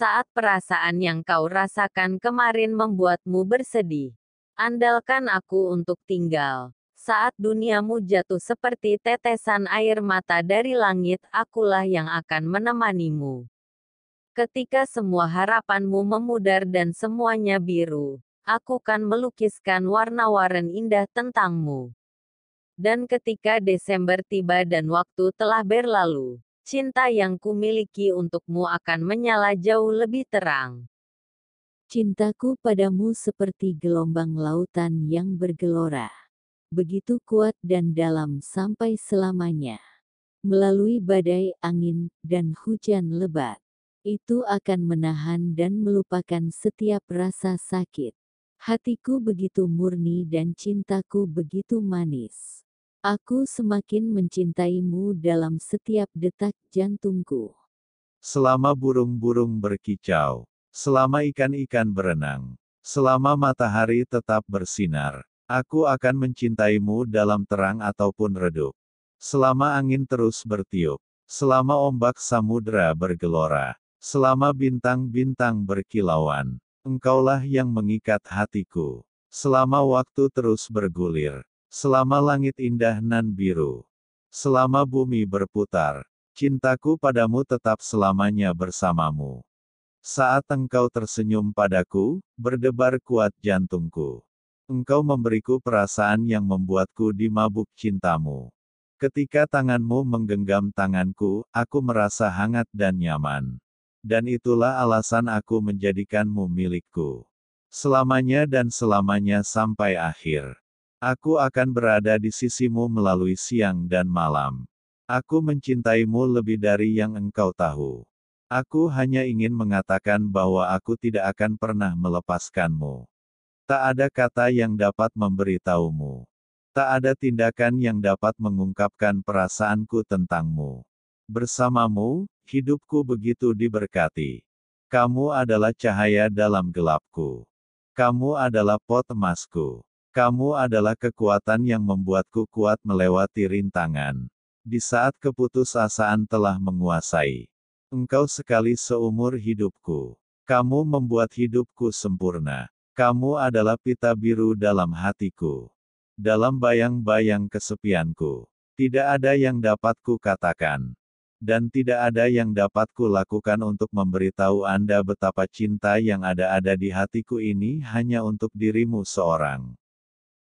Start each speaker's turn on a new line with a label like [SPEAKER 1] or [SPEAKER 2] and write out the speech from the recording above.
[SPEAKER 1] Saat perasaan yang kau rasakan kemarin membuatmu bersedih, andalkan aku untuk tinggal. Saat duniamu jatuh seperti tetesan air mata dari langit, akulah yang akan menemanimu. Ketika semua harapanmu memudar dan semuanya biru, aku kan melukiskan warna-warna indah tentangmu. Dan ketika Desember tiba dan waktu telah berlalu, cinta yang kumiliki untukmu akan menyala jauh lebih terang.
[SPEAKER 2] Cintaku padamu seperti gelombang lautan yang bergelora. Begitu kuat dan dalam sampai selamanya. Melalui badai angin dan hujan lebat. Itu akan menahan dan melupakan setiap rasa sakit. Hatiku begitu murni dan cintaku begitu manis. Aku semakin mencintaimu dalam setiap detak jantungku.
[SPEAKER 3] Selama burung-burung berkicau, selama ikan-ikan berenang, selama matahari tetap bersinar, aku akan mencintaimu dalam terang ataupun redup. Selama angin terus bertiup, selama ombak samudera bergelora, selama bintang-bintang berkilauan, engkaulah yang mengikat hatiku. Selama waktu terus bergulir, Selama langit indah nan biru. Selama bumi berputar. Cintaku padamu tetap selamanya bersamamu. Saat engkau tersenyum padaku, berdebar kuat jantungku. Engkau memberiku perasaan yang membuatku dimabuk cintamu. Ketika tanganmu menggenggam tanganku, aku merasa hangat dan nyaman. Dan itulah alasan aku menjadikanmu milikku. Selamanya dan selamanya sampai akhir. Aku akan berada di sisimu melalui siang dan malam. Aku mencintaimu lebih dari yang engkau tahu. Aku hanya ingin mengatakan bahwa aku tidak akan pernah melepaskanmu. Tak ada kata yang dapat memberitahumu. Tak ada tindakan yang dapat mengungkapkan perasaanku tentangmu. Bersamamu, hidupku begitu diberkati. Kamu adalah cahaya dalam gelapku. Kamu adalah pot emasku. Kamu adalah kekuatan yang membuatku kuat melewati rintangan. Di saat keputusasaan telah menguasai. Engkau sekali seumur hidupku. Kamu membuat hidupku sempurna. Kamu adalah pita biru dalam hatiku. Dalam bayang-bayang kesepianku. Tidak ada yang dapat ku katakan. Dan tidak ada yang dapat ku lakukan untuk memberitahu Anda betapa cinta yang ada-ada di hatiku ini hanya untuk dirimu seorang.